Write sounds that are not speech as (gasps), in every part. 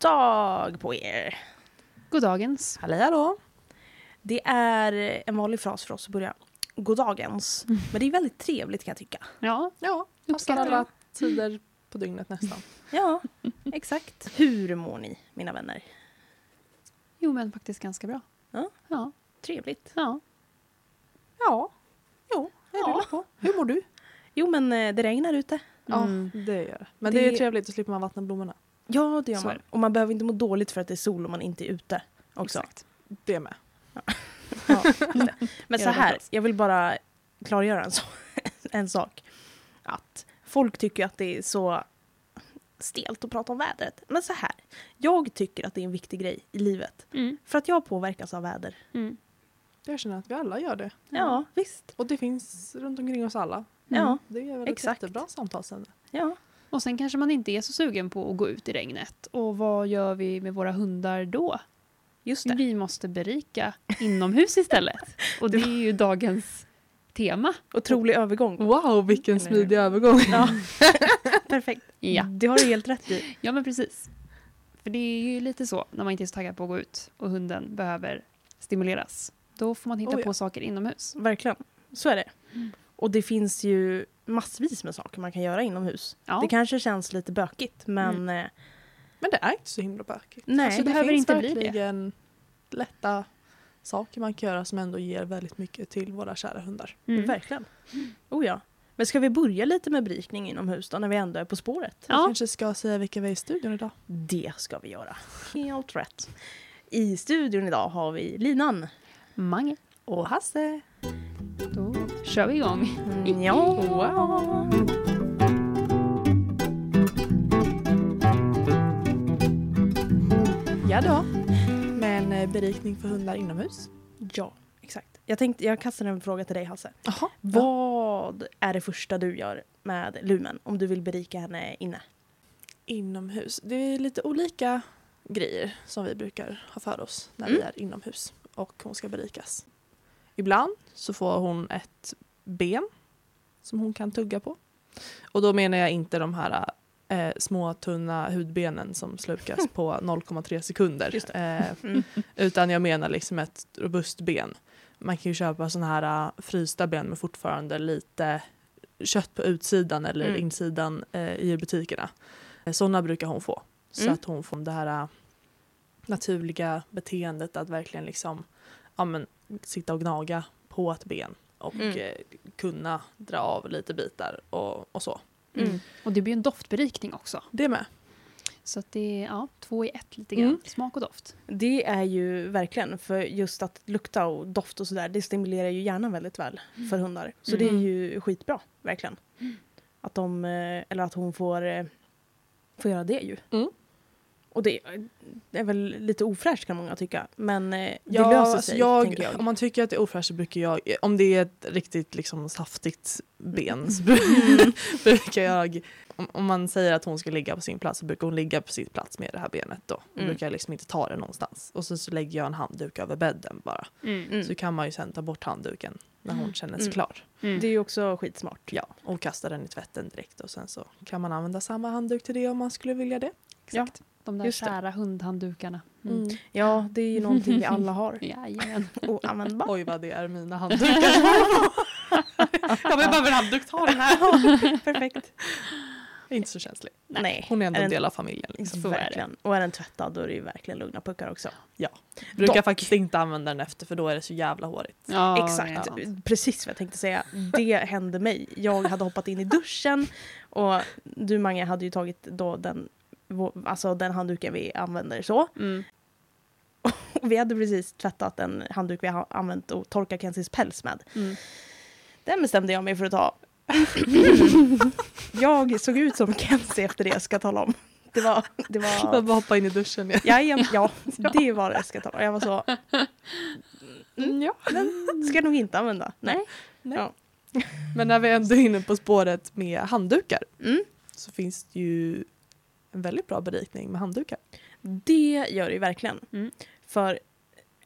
dag på er! Goddagens. Hallå hallå! Det är en vanlig fras för oss att börja. Goddagens. Men det är väldigt trevligt kan jag tycka. Ja, Ja, passar Uppskattar alla tider på dygnet nästan. (laughs) Ja, exakt. Hur mår ni, mina vänner? jo men faktiskt ganska bra. Ja. Ja. Trevligt. ja. Ja, jo, jag Ja. rullar på. Hur mår du? Jo, men eh, det regnar ute. Ja, Mm. det gör det. Men Det- det är trevligt, då slipper man vattna blommorna. Ja, det gör man. Och man behöver inte må dåligt för att det är sol om man inte är ute. Också. Exakt. Det med. Ja. (laughs) Men så här, jag vill bara klargöra en, så, (laughs) en sak. Att folk tycker att det är så stelt att prata om vädret. Men så här, jag tycker att det är en viktig grej i livet. Mm. För att jag påverkas av väder. Mm. Jag känner att vi alla gör det. Ja, visst. Och det finns runt omkring oss alla. Ja, Det är väl ett Exakt. jättebra samtalsämne. ja. Och sen kanske man inte är så sugen på att gå ut i regnet. Och vad gör vi med våra hundar då? just det. Vi måste berika (laughs) inomhus istället. (laughs) Och det är ju dagens tema. Otrolig övergång. Wow, vilken Eller- smidig övergång. Ja. (laughs) Perfekt. Ja. Det har du helt rätt i. Ja men precis. För det är ju lite så när man inte är så taggad på att gå ut och hunden behöver stimuleras. Då får man hitta Oh ja. på saker inomhus. Verkligen. Så är det. Och det finns ju massvis med saker man kan göra inomhus. Ja. Det kanske känns lite bökigt, men eh, Men det är inte så himla bökigt. nej. Alltså, det behöver finns inte bli det. verkligen lätta saker man kan göra som ändå ger väldigt mycket till våra kära hundar. Mm. Verkligen. Oh ja. Men ska vi börja lite med berikning inomhus då, när vi ändå är på spåret? Vi Ja. kanske ska säga vilka vi är i studion idag. Det ska vi göra. Helt rätt. I studion idag har vi Linan. Mange. Och Hasse. Då kör vi igång. Ja. Ja då. Med en eh, berikning för hundar inomhus. Ja, exakt. Jag tänkte, jag kastar en fråga till dig Hasse. Jaha. Vad är det första du gör med Lumen om du vill berika henne inne? Inomhus. Det är lite olika grejer som vi brukar ha för oss när vi Mm. är inomhus och hon ska berikas. Ibland så får hon ett ben som hon kan tugga på. Och då menar jag inte de här eh, små tunna hudbenen som slukas på (laughs) 0,3 sekunder. Eh, Mm. utan jag menar liksom ett robust ben. Man kan ju köpa såna här uh, frysta ben med fortfarande lite kött på utsidan eller Mm. insidan eh, i butikerna. Eh, Sådana brukar hon få. Så Mm. att hon får det här uh, naturliga beteendet att verkligen liksom ja, men, sitta och gnaga på ett ben och Mm. eh, kunna dra av lite bitar och, och så. Mm. Och det blir en doftberikning också. Det med. Så att det är ja, två i ett lite grann. Mm. Smak och doft. Det är ju verkligen, för just att lukta och doft och sådär, det stimulerar ju hjärnan väldigt väl för hundar. Så det är Mm. ju skitbra, verkligen. Att de, eh, eller att hon får, eh, får göra det ju. Mm. Och det är väl lite ofräscht kan många tycka, men eh, det Ja, löser alltså sig, jag, jag. Om man tycker att det är ofräscht så brukar jag, om det är ett riktigt liksom saftigt ben så bru- (laughs) brukar jag, om, om man säger att hon ska ligga på sin plats så brukar hon ligga på sin plats med det här benet då. Då Mm. brukar jag liksom inte ta det någonstans. Och så, så lägger jag en handduk över bädden bara. Mm. Så kan man ju sen ta bort handduken när hon känner sig Mm. klar. Mm. Det är ju också skitsmart. Ja, och kasta den i tvätten direkt och sen så kan man använda samma handduk till det om man skulle vilja det. Exakt. De där Just det. kära hundhanddukarna. Mm. Ja, det är ju någonting vi alla har. (laughs) Jajamän. Och användbart. Oj vad det är mina handdukar. (laughs) jag behöver en handduk, ta den här. (laughs) Perfekt. Inte så känslig. Nej. Hon är ändå Är en del av familjen. Liksom. Verkligen. Och är den tvättad då är det ju verkligen lugna puckar också. Brukar Dock. faktiskt inte använda den efter för då är det så jävla hårigt. Ja, Exakt, ja. precis vad jag tänkte säga. Det hände mig. Jag hade hoppat in i duschen och du Mange hade ju tagit då den, alltså den handduken vi använder så. Mm. Och (laughs) vi hade precis tvättat en handduk vi har använt och torkat Kenzies päls med. Mm. Den bestämde jag mig för att ta. (laughs) jag såg ut som Kenzie efter det, ska jag tala om. Det var... Det Jag var (laughs) bara hoppa in i duschen ja, ja, ja, det var det jag ska tala om. Jag var så... Mm, Ja. Den ska jag nog inte använda. Nej. Nej. Ja. Men när vi ändå är inne på spåret med handdukar Mm. så finns det ju en väldigt bra berikning med handdukar. Det gör det ju verkligen. Mm. För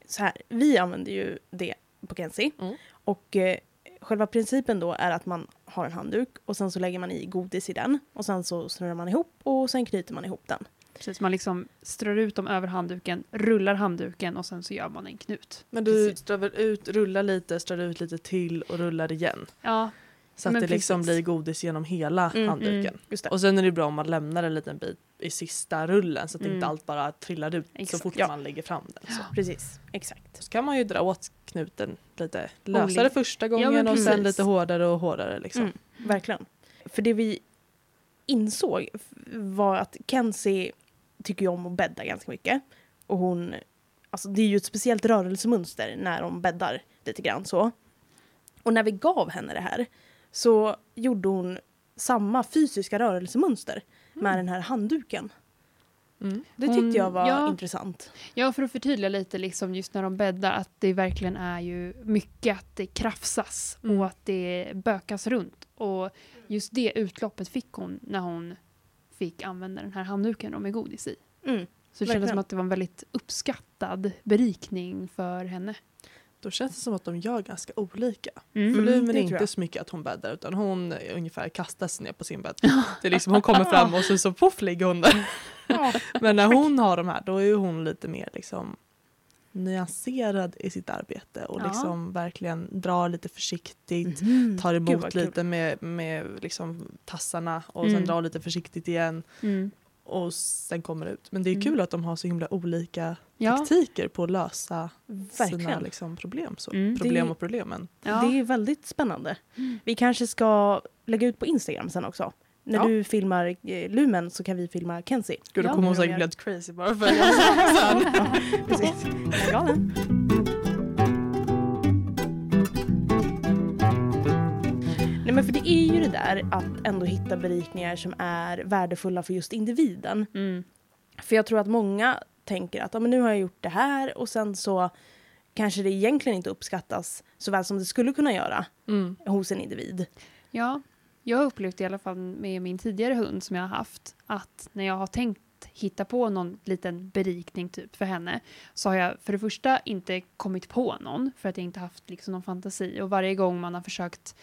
så här, vi använder ju det på Kenzie. Mm. Och eh, själva principen då är att man har en handduk och sen så lägger man i godis i den och sen så snurrar man ihop och sen knyter man ihop den. Precis, man liksom strör ut dem över handduken, rullar handduken och sen så gör man en knut. Men du Precis. strör väl ut, rullar lite, strör ut lite till och rullar igen. Ja, Så att Men det liksom precis. blir godis genom hela Mm, handduken. Just det. Och sen är det bra om man lämnar en liten bit i sista rullen så att Mm. inte allt bara trillar ut så Exakt. fort Ja. man lägger fram den. Så. Precis, exakt. så kan man ju dra åt knuten lite lösare Olika. första Ja, gången men och sen lite hårdare och hårdare. Liksom. Mm, verkligen. För det vi insåg var att Kenzie tycker ju om att bädda ganska mycket. Och hon, alltså det är ju ett speciellt rörelsemönster när de bäddar lite grann så. Och när vi gav henne det här så gjorde hon samma fysiska rörelsemönster med den här handduken. Mm. Det Hon- tyckte jag var ja. intressant. Ja, för att förtydliga lite liksom just när de bäddar att det verkligen är ju mycket att det krafsas Mm. och att det bökas runt. Och just det utloppet fick hon när hon fick använda den här handduken då med godis i. Mm. Så det kändes som att det var en väldigt uppskattad berikning för henne. Då känns det som att de gör ganska olika. Mm. Volymen det är inte så mycket att hon bäddar utan hon ungefär kastas ner på sin bädd. Det är liksom, hon kommer fram och så, så poff ligger hon där. Men när hon har de här då är hon lite mer liksom nyanserad i sitt arbete och Ja. liksom verkligen drar lite försiktigt. Mhm. Tar emot lite med, med liksom tassarna och Mm. sen drar lite försiktigt igen Mm. Och sen kommer ut. Men det är Mm. kul att de har så himla olika Ja. taktiker på att lösa sina Verkligen. liksom, problem. Så. Mm. Problem Det- och problemen. Ja. Det är väldigt spännande. Mm. Vi kanske ska lägga ut på Instagram sen också. När Ja. du filmar eh, Lumen så kan vi filma Kenzie. Gud, då kommer hon säkert bli helt crazy bara för att jag sa sen. (laughs) ja, precis. Jag är galen. Nej men för det är ju det där att ändå hitta berikningar som är värdefulla för just individen. Mm. För jag tror att många tänker att ja, men nu har jag gjort det här och sen så kanske det egentligen inte uppskattas så väl som det skulle kunna göra Mm. hos en individ. Ja, jag har upplevt i alla fall med min tidigare hund som jag har haft att när jag har tänkt hitta på någon liten berikning typ för henne så har jag för det första inte kommit på någon för att jag inte haft liksom någon fantasi och varje gång man har försökt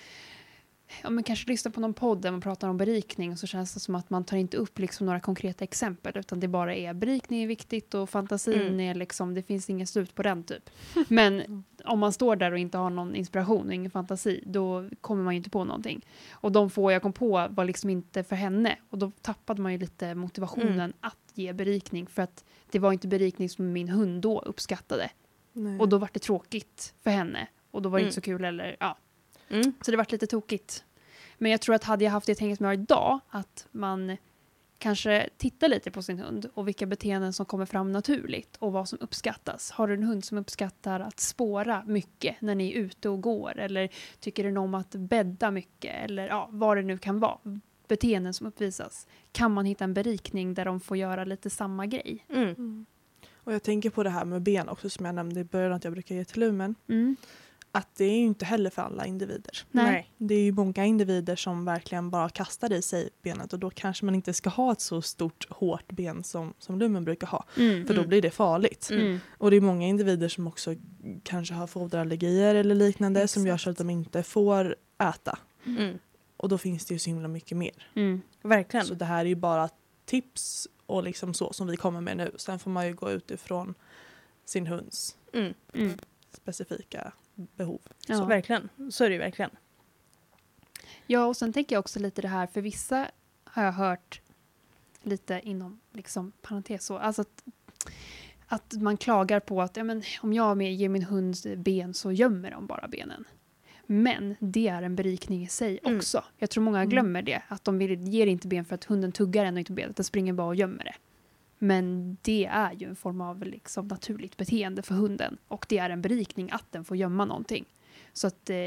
ja, men kanske lyssna på någon podd där man pratar om berikning så känns det som att man tar inte upp liksom några konkreta exempel utan det bara är berikning är viktigt och fantasin Mm. är liksom, det finns inget slut på den typ. (laughs) Men om man står där och inte har någon inspiration och ingen fantasi då kommer man ju inte på någonting. Och de få jag kom på var liksom inte för henne och då tappade man ju lite motivationen Mm. att ge berikning för att det var inte berikning som min hund då uppskattade. Nej. Och då var det tråkigt för henne och då var det Mm. inte så kul eller ja. Mm. Så det vart lite tokigt. Men jag tror att hade jag haft det tänket som jag har idag, att man kanske tittar lite på sin hund och vilka beteenden som kommer fram naturligt och vad som uppskattas. Har du en hund som uppskattar att spåra mycket när ni är ute och går eller tycker den om att bädda mycket eller ja, vad det nu kan vara. Beteenden som uppvisas. Kan man hitta en berikning där de får göra lite samma grej? Mm. Mm. Och jag tänker på det här med ben också som jag nämnde i början att jag brukar ge till lumen. Mm. Att det är ju inte heller för alla individer. Nej. Det är ju många individer som verkligen bara kastar i sig benet och då kanske man inte ska ha ett så stort hårt ben som, som lumen brukar ha. Mm. För då blir det farligt. Mm. Och det är många individer som också kanske har foderallergier eller liknande som gör så att de inte får äta. Mm. Och då finns det ju så himla mycket mer. Mm. Verkligen. Så det här är ju bara tips och liksom så som vi kommer med nu. Sen får man ju gå utifrån sin hunds Mm. Mm. specifika behov. Ja. Så verkligen. Så är det ju verkligen. Ja, och sen tänker jag också lite det här, för vissa har jag hört lite inom liksom parentes så, alltså att, att man klagar på att ja, men, om jag ger min hund ben så gömmer de bara benen. Men det är en berikning i sig Mm. också. Jag tror många Mm. glömmer det, att de ger inte ben för att hunden tuggar ändå inte benet, den springer bara och gömmer det. Men det är ju en form av liksom naturligt beteende för hunden och det är en berikning att den får gömma någonting. Så att, eh,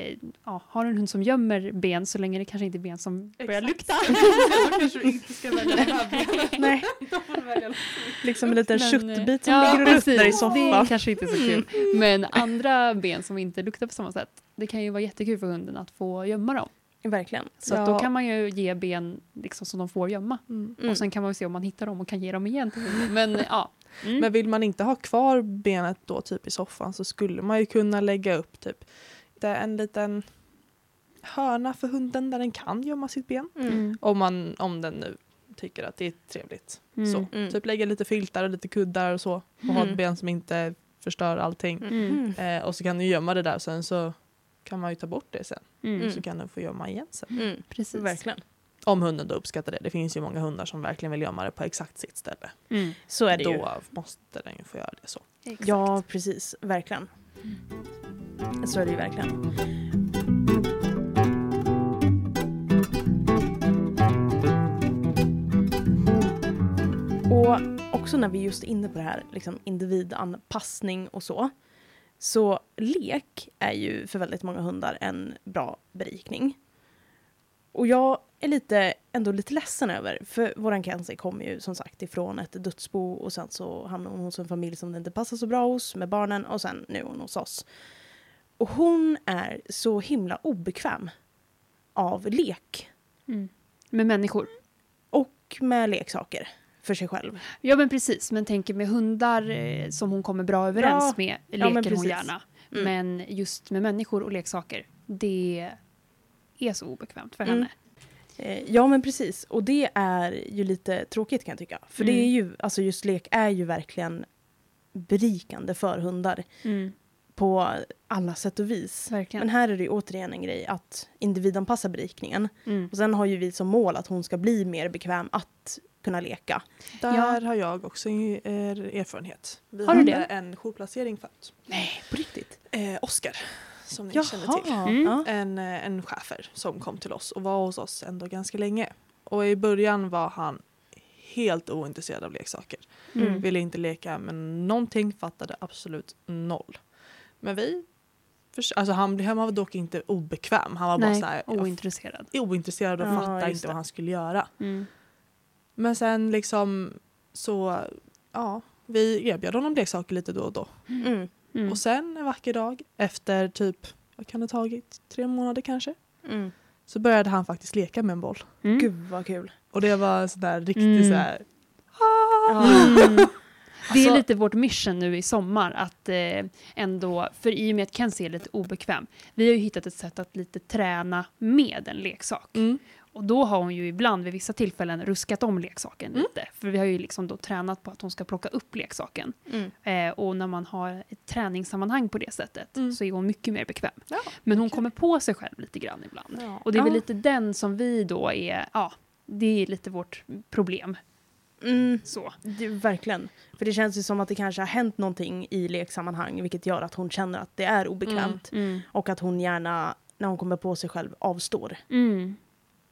ja, har en hund som gömmer ben så länge det kanske inte är ben som börjar lukta. (laughs) Då kanske du inte ska välja det här benet. Nej, (laughs) Då får du välja något. liksom en liten Men, köttbit som ja, ligger och ruttnar i precis. Det soffan. är kanske inte så kul. (laughs) Men andra ben som inte luktar på samma sätt, det kan ju vara jättekul för hunden att få gömma dem. Verkligen. Så att Ja. då kan man ju ge ben liksom som de får gömma. Mm. Mm. Och sen kan man ju se om man hittar dem och kan ge dem igen. Men (laughs) ja. Mm. Men vill man inte ha kvar benet då typ i soffan så skulle man ju kunna lägga upp typ det är en liten hörna för hunden där den kan gömma sitt ben. Mm. Mm. Om, man, om den nu tycker att det är trevligt. Mm. Så. Mm. Typ lägga lite filtar och lite kuddar och så. Och ha Mm. ett ben som inte förstör allting. Mm. Eh, och så kan du gömma det där sen så kan man ju ta bort det sen. Mm. Så kan du få gömma igen sen. Mm. Precis. Verkligen. Om hunden då uppskattar det. Det finns ju många hundar som verkligen vill gömma det på exakt sitt ställe. Mm. Så är det då ju. måste den ju få göra det så. Exakt. Ja, precis. Verkligen. Så är det ju verkligen. Och också när vi just är inne på det här liksom individanpassning och så. Så lek är ju för väldigt många hundar en bra berikning. Och jag är lite, ändå lite ledsen över, för våran Kenzie kommer ju som sagt ifrån ett dödsbo och sen så hamnar hon hos en familj som det inte passar så bra hos med barnen och sen nu är hon hos oss. Och hon är så himla obekväm av lek Mm. Med människor. och med leksaker för sig själv. Ja men precis, men tänker med hundar eh, som hon kommer bra överens Ja. med Ja, leker hon precis. gärna. Mm. Men just med människor och leksaker, det är så obekvämt för Mm. henne. Eh, ja men precis, och det är ju lite tråkigt kan jag tycka. För det Mm. är ju, alltså just lek är ju verkligen berikande för hundar Mm. På alla sätt och vis. Verkligen. Men här är det ju återigen en grej att individanpassa berikningen. Mm. Och sen har ju vi som mål att hon ska bli mer bekväm att kunna leka. Där har jag också er erfarenhet. Vi Har du det? en jourplacering förut. Nej, på riktigt? Eh, Oscar, som ni Jaha. känner till. Mm. Ja. En, eh, en schäfer som kom till oss och var hos oss ändå ganska länge. Och i början var han helt ointresserad av leksaker. Mm. Ville inte leka med någonting, fattade absolut noll. Men vi, alltså han, han var dock inte obekväm. Han var bara Nej, så här, ointresserad. ointresserad och Ja, fattade inte det. vad han skulle göra. Mm. Men sen liksom så, ja, vi erbjöd honom leksaker lite då och då. Mm. Mm. Och sen en vacker dag efter typ, vad kan det ha tagit, tre månader kanske? Mm. Så började han faktiskt leka med en boll. Mm. Gud vad kul. Och det var en sån där riktig Mm. så här, Mm. (laughs) Det är Alltså- lite vårt mission nu i sommar att eh, ändå, för i och med att Kenzie är lite obekväm, vi har ju hittat ett sätt att lite träna med en leksak. mm, Och då har hon ju ibland vid vissa tillfällen ruskat om leksaken Mm. lite. För vi har ju liksom då tränat på att hon ska plocka upp leksaken. Mm. Eh, och när man har ett träningssammanhang på det sättet Mm. så är hon mycket mer bekväm. ja. Men hon okej. kommer på sig själv lite grann ibland. Ja. Och det är väl Ja. lite den som vi då är, ja, det är lite vårt problem. Mm. Så. Det, verkligen. För det känns ju som att det kanske har hänt någonting i leksammanhang vilket gör att hon känner att det är obekvämt. Mm. Och att hon gärna, när hon kommer på sig själv, avstår. Mm.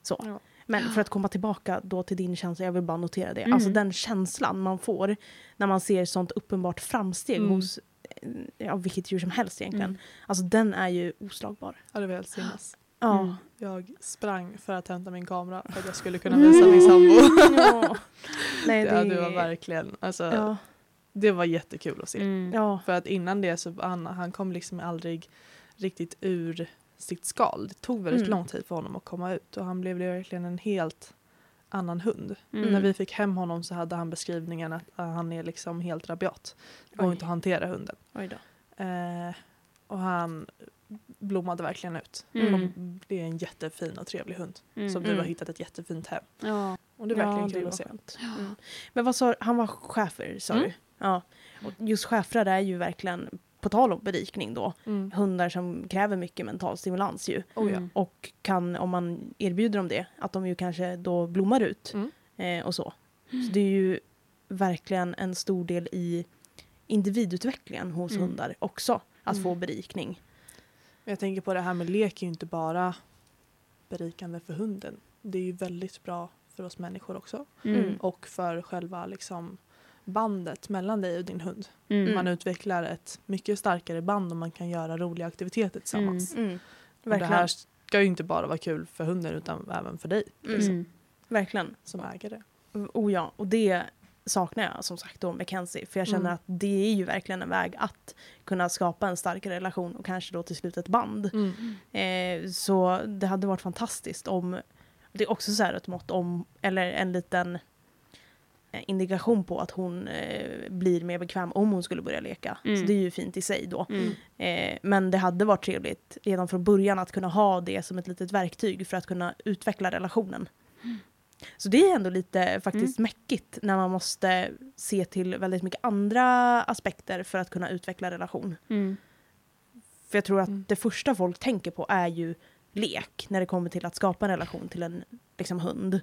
Så. Ja. Men för att komma tillbaka då till din känsla, jag vill bara notera det. Mm. Alltså den känslan man får när man ser sånt uppenbart framsteg Mm. hos eh, ja, vilket djur som helst egentligen. Mm. Alltså den är ju oslagbar. Ja, det helt sinnes. Ja. Mm. Jag sprang för att hämta min kamera för att jag skulle kunna visa min sambo. (laughs) ja. (laughs) Nej, Ja, det, det var verkligen, alltså, Ja. det var jättekul att se. Mm. ja. För att innan det så han, han kom liksom aldrig riktigt ur sitt skal. Det tog väldigt Mm. lång tid för honom att komma ut och han blev verkligen en helt annan hund. Mm. När vi fick hem honom så hade han beskrivningen att uh, han är liksom helt rabiat. Det går inte att hantera hunden. Oj då. Eh, och han blommade verkligen ut. Mm. Det är en jättefin och trevlig hund. Mm. Som du har Mm. hittat ett jättefint hem. Ja. Och det är verkligen det kul att se. skönt. Mm. Men vad sa? Han var schäfer sa Mm. du? Ja. Och just schäfrar är ju verkligen, på tal om berikning då, Mm. hundar som kräver mycket mental stimulans ju. Oh, ja. Mm. Och kan, om man erbjuder dem det, att de ju kanske då blommar ut Mm. eh, och så. Så det är ju verkligen en stor del i individutvecklingen hos Mm. hundar också, att Mm. få berikning. Jag tänker på det här med lek är ju inte bara berikande för hunden. Det är ju väldigt bra för oss människor också. Mm. Och för själva liksom bandet mellan dig och din hund. Mm. Man utvecklar ett mycket starkare band om man kan göra roliga aktiviteter tillsammans. Mm. Och det här ska ju inte bara vara kul för hunden utan även för dig Mm. Mm. Verkligen. som ägare. Oh ja, och det saknar jag som sagt då med Kenzie. För jag känner Mm. att det är ju verkligen en väg att kunna skapa en starkare relation och kanske då till slut ett band. Eh, så det hade varit fantastiskt om, det är också så här ett mått om, eller en liten eh, indikation på att hon eh, blir mer bekväm om hon skulle börja leka. Mm. Så det är ju fint i sig då. Mm. Eh, men det hade varit trevligt redan från början att kunna ha det som ett litet verktyg för att kunna utveckla relationen. Så det är ändå lite faktiskt mäckigt när man måste se till väldigt mycket andra aspekter för att kunna utveckla relation. Mm. För jag tror att Mm. det första folk tänker på är ju lek när det kommer till att skapa en relation till en liksom, hund.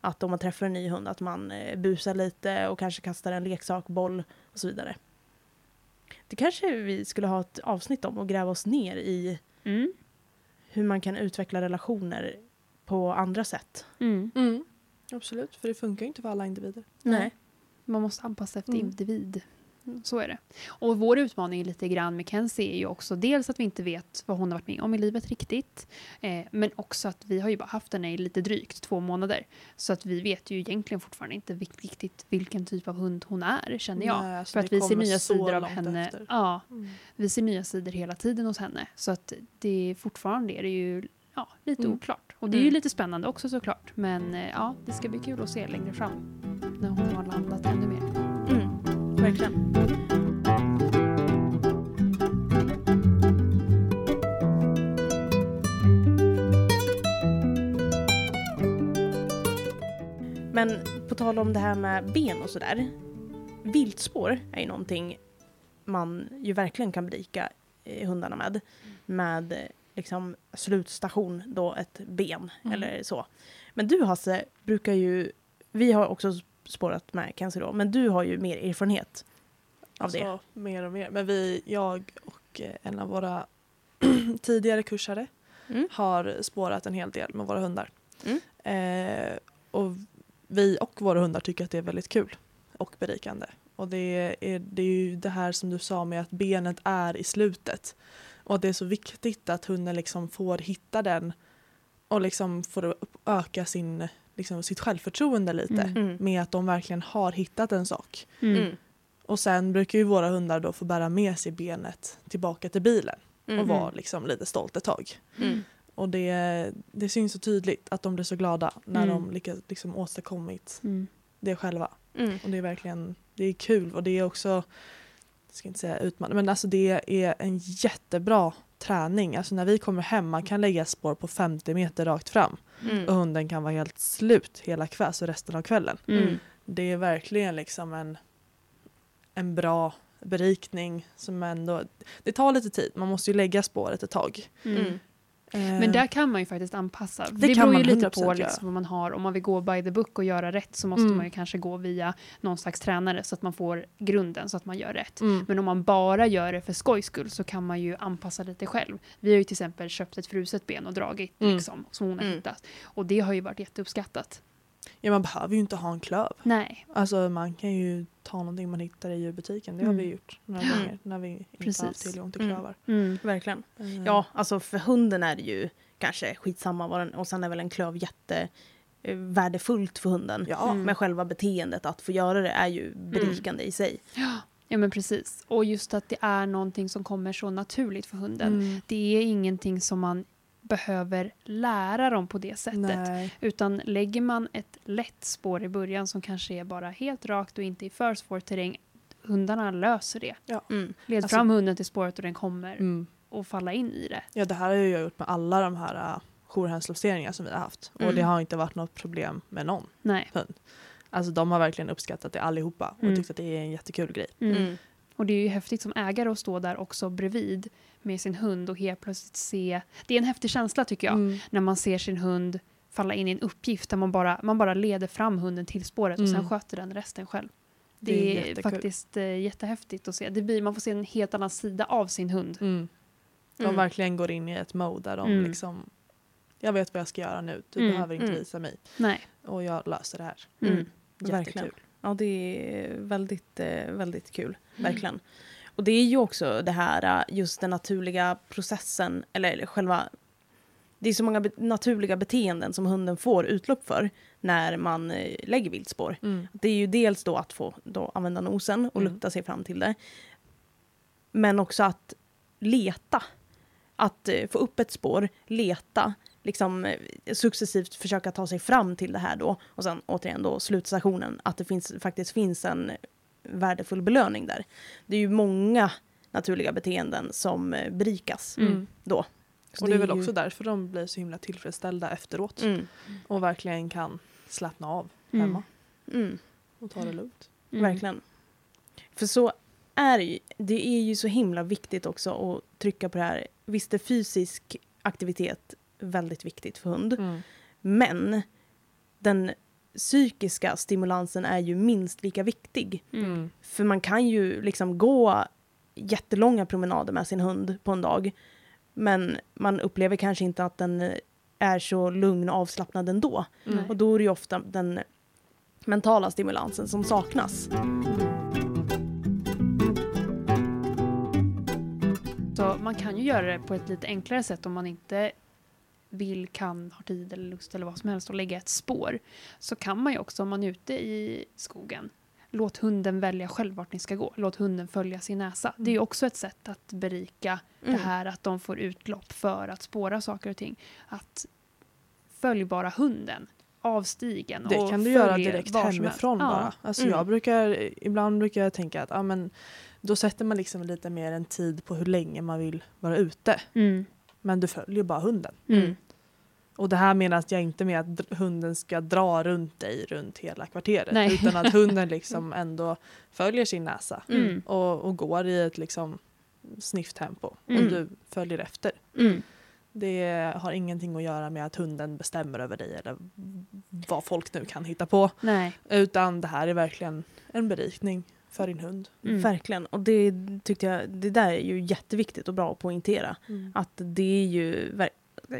Att om man träffar en ny hund att man eh, busar lite och kanske kastar en leksak, boll och så vidare. Det kanske vi skulle ha ett avsnitt om och gräva oss ner i Mm. hur man kan utveckla relationer på andra sätt. Mm. Mm. Absolut, för det funkar ju inte för alla individer. Nej. Man måste anpassa efter Mm. individ. Så är det. Och vår utmaning lite grann med Kenzie är ju också dels att vi inte vet vad hon har varit med om i livet riktigt. Eh, men också att vi har ju bara haft henne i lite drygt två månader. Så att vi vet ju egentligen fortfarande inte riktigt vilken typ av hund hon är, känner jag. Nej, alltså, För att vi ser nya sidor av henne. efter. Ja, Mm. vi ser nya sidor hela tiden hos henne. Så att det är fortfarande är det ju ja, lite Mm. oklart. Och det är ju Mm. lite spännande också såklart. Men eh, ja, det ska bli kul att se längre fram. När hon har landat ännu mer. Mm, verkligen. Men på tal om det här med ben och sådär. Viltspår är ju någonting man ju verkligen kan berika eh, hundarna med. Med liksom slutstation då ett ben Mm. eller så. Men du Hasse brukar ju, vi har också spårat med Kenzie då, men du har ju mer erfarenhet av det. Mer och mer. Men vi, jag och eh, en av våra (clears throat) tidigare kursare Mm. har spårat en hel del med våra hundar. Mm. Eh, och vi och våra hundar tycker att det är väldigt kul och berikande. Och det är, det är ju det här som du sa med att benet är i slutet. Och att det är så viktigt att hunden liksom får hitta den och liksom får öka sin, liksom, sitt självförtroende lite. Mm. Mm. Med att de verkligen har hittat en sak. Mm. Och sen brukar ju våra hundar då få bära med sig benet tillbaka till bilen Mm. och vara liksom lite stolt ett tag. Mm. Och det, det syns så tydligt att de blir så glada när Mm. de lyckas liksom åstadkommit Mm. det själva. Mm. Och det är verkligen det är kul och det är också, ska inte säga utmanande, men alltså det är en jättebra träning. Alltså när vi kommer hem, man kan lägga spår på 50 meter rakt fram och Mm. hunden kan vara helt slut hela kväll, så resten av kvällen. Mm. Det är verkligen liksom en, en bra berikning som ändå, det tar lite tid, man måste ju lägga spåret ett tag. Mm. Men där kan man ju faktiskt anpassa. Det, Det kan beror ju lite 100% på liksom vad man har. Om man vill gå by the book och göra rätt så måste Mm. man ju kanske gå via någon slags tränare så att man får grunden så att man gör rätt. Mm. Men om man bara gör det för skojs skull så kan man ju anpassa lite själv. Vi har ju till exempel köpt ett fruset ben och dragit Mm. liksom, som hon har Mm. hittat. Och det har ju varit jätteuppskattat. Ja, man behöver ju inte ha en klöv. Nej, Alltså man kan ju ta någonting man hittar i djurbutiken. Det har Mm. vi gjort några Mm. gånger när vi inte Precis. har haft tillgång till Mm. klövar. mm. Verkligen. Mm. Ja, alltså för hunden är det ju kanske skitsamma vad den, och sen är väl en klöv jätte eh, värdefullt för hunden. Ja. Mm. Men själva beteendet att få göra det är ju berikande i sig. ja men precis. Och just att det är någonting som kommer så naturligt för hunden. Mm. Det är ingenting som man behöver lära dem på det sättet. Nej. Utan lägger man ett lätt spår i början som kanske är bara helt rakt och inte i för svår terräng, hundarna löser det. Mm. Led Alltså- fram hunden till spåret och den kommer Mm. att falla in i det. Ja det här har ju jag gjort med alla de här uh, jourhänstlosteringar som vi har haft. Och Mm. det har inte varit något problem med någon Nej. hund. Alltså de har verkligen uppskattat det allihopa och Mm. tyckt att det är en jättekul grej. Mm. Mm. Och det är ju häftigt som ägare att stå där också bredvid med sin hund och helt plötsligt se. Det är en häftig känsla tycker jag. Mm. När man ser sin hund falla in i en uppgift där man bara, man bara leder fram hunden till spåret och sen Mm. sköter den resten själv. Det Det, är är, jättekul. faktiskt eh, jättehäftigt att se. Det blir, man får se en helt annan sida av sin hund. Mm. De Mm. verkligen går in i ett mode där de Mm. liksom Jag vet vad jag ska göra nu, du Mm. behöver inte Mm. visa mig. Nej. Och jag löser det här. Mm. Mm. Verkligen. Ja, det är väldigt, eh, väldigt kul. Mm. Verkligen. Och det är ju också det här, eh, just den naturliga processen, eller, själva... Det är så många be- naturliga beteenden som hunden får utlopp för när man eh, lägger viltspår. Mm. Det är ju dels då att få då använda nosen och Mm. lukta sig fram till det. Men också att leta. Att få upp ett spår, leta, liksom eh, successivt försöka ta sig fram till det här då. Och sen återigen då slutstationen, att det finns, faktiskt finns en värdefull belöning där. Det är ju många naturliga beteenden som eh, berikas Mm. då. Så Och det är väl ju- också därför de blir så himla tillfredsställda efteråt. Mm. Och verkligen kan slappna av Mm. hemma Mm. och ta det lugnt. Mm. Verkligen. För så är det ju. Det är ju så himla viktigt också att trycka på det här. Visst är fysisk aktivitet väldigt viktigt för hund. Mm. Men den psykiska stimulansen är ju minst lika viktig. Mm. För man kan ju liksom gå jättelånga promenader med sin hund på en dag. Men man upplever kanske inte att den är så lugn och avslappnad ändå. Mm. Och då är det ju ofta den mentala stimulansen som saknas. Så man kan ju göra det på ett lite enklare sätt om man inte vill, kan, har tid eller lust eller vad som helst att lägga ett spår. Så kan man ju också om man är ute i skogen Låt hunden välja själv vart ni ska gå. Låt hunden följa sin näsa. Det är ju också ett sätt att berika Mm. det här att de får utlopp för att spåra saker och ting. Att följ bara hunden av stigen. Det och kan du göra direkt hemifrån Ja. bara. Alltså Mm. jag brukar, ibland brukar jag tänka att ja, men, då sätter man liksom lite mer en tid på hur länge man vill vara ute. Mm. Men du följer bara hunden. Mm. Och det här menar jag inte med att hunden ska dra runt dig runt hela kvarteret. Nej. Utan att hunden (laughs) liksom ändå följer sin näsa. Mm. Och, och går i ett liksom snifftempo. Mm. Och du följer efter. Mm. Det har ingenting att göra med att hunden bestämmer över dig eller vad folk nu kan hitta på. Nej. Utan det här är verkligen en berikning för din hund. Mm. Verkligen. Och det tyckte jag, det där är ju jätteviktigt och bra att poängtera. Att det är ju,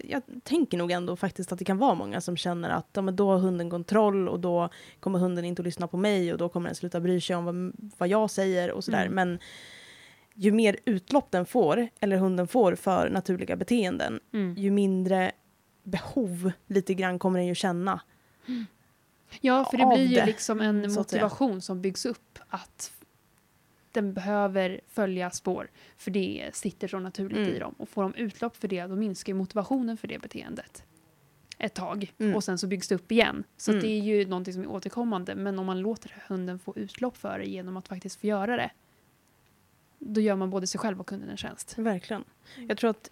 jag tänker nog ändå faktiskt att det kan vara många som känner att ja, men då har hunden kontroll och då kommer hunden inte att lyssna på mig och då kommer den sluta bry sig om vad, vad jag säger och sådär. Mm. Men ju mer utlopp den får, eller hunden får för naturliga beteenden, Mm. ju mindre behov lite grann kommer den ju känna. Ja, för det blir ju det, liksom en motivation som byggs upp att den behöver följa spår för det sitter så naturligt Mm. i dem. Och får de utlopp för det då minskar ju motivationen för det beteendet ett tag Mm. och sen så byggs det upp igen. Så Mm. det är ju någonting som är återkommande men om man låter hunden få utlopp för det genom att faktiskt få göra det då gör man både sig själv och kunden en tjänst. Verkligen. Jag tror att,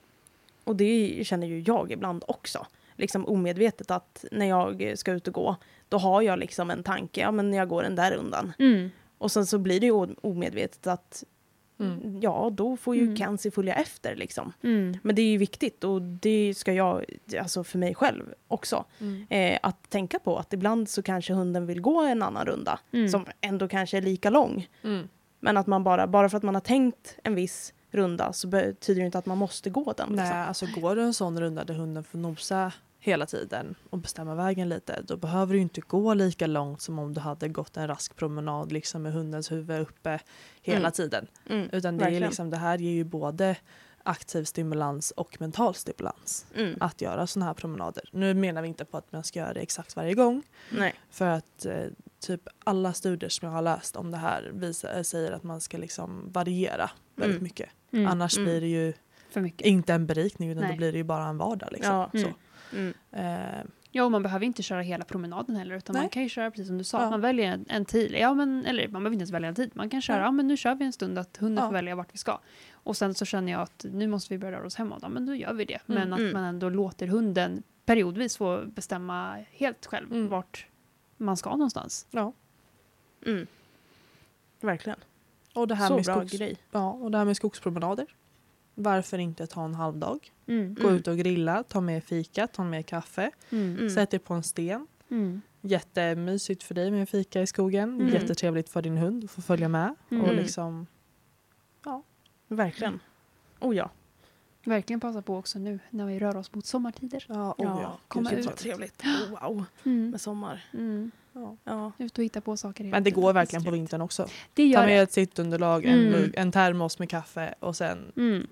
och det känner ju jag ibland också, liksom omedvetet att när jag ska ut och gå, då har jag liksom en tanke, ja men jag går den där rundan. Mm. Och sen så blir det ju omedvetet att, Mm. ja då får ju Mm. Kenzie följa efter liksom. Mm. Men det är ju viktigt och det ska jag, alltså för mig själv också, Mm. eh, att tänka på att ibland så kanske hunden vill gå en annan runda Mm. som ändå kanske är lika lång. Mm. Men att man bara, bara för att man har tänkt en viss runda så betyder det inte att man måste gå den. Nej, Liksom. alltså går du en sån runda där hunden får nosa hela tiden och bestämma vägen lite, då behöver du inte gå lika långt som om du hade gått en rask promenad liksom med hundens huvud uppe hela Mm. tiden. Mm, Utan det, är liksom, det här ger ju både aktiv stimulans och mental stimulans Mm. att göra såna här promenader. Nu menar vi inte på att man ska göra det exakt varje gång Nej. för att eh, typ alla studier som jag har läst om det här visar, säger att man ska liksom variera väldigt Mm. mycket. Mm. Annars Mm. blir det ju För mycket. inte en berikning utan Nej. då blir det ju bara en vardag. Liksom. Ja. Så. Mm. Mm. Eh, Ja, och man behöver inte köra hela promenaden heller utan man Nej. kan ju köra precis som du sa. Ja. Man väljer en, en tid, ja, men, eller man behöver inte ens välja en tid. Man kan köra, Ja. ja. men nu kör vi en stund att hunden Ja. får välja vart vi ska. Och sen så känner jag att nu måste vi börja röra oss hemåt, ja men då gör vi det. Mm. Men att Mm. man ändå låter hunden periodvis få bestämma helt själv Mm. vart man ska någonstans. ja. Mm. Verkligen. Och, det här Så med bra skogs, grej. ja, och det här med skogspromenader. Varför inte ta en halvdag? Mm. Gå Mm. ut och grilla, ta med fika, ta med kaffe, Mm. Mm. sätt dig på en sten. Mm. Jättemysigt för dig med fika i skogen. Mm. Jättetrevligt för din hund att få följa med. Mm. Och liksom, Verkligen. Oh ja. Verkligen passa på också nu när vi rör oss mot sommartider. ja, oh, ja. komma Gud, ut. Vad trevligt. Oh, (gasps) wow. Med sommar. Mm. Ja. Ja. Ut och hitta på saker. Men det går verkligen på Trevligt. vintern också. Det Ta gör med det. ett sittunderlag, en, Mm. mugg, en termos med kaffe och sen Mm.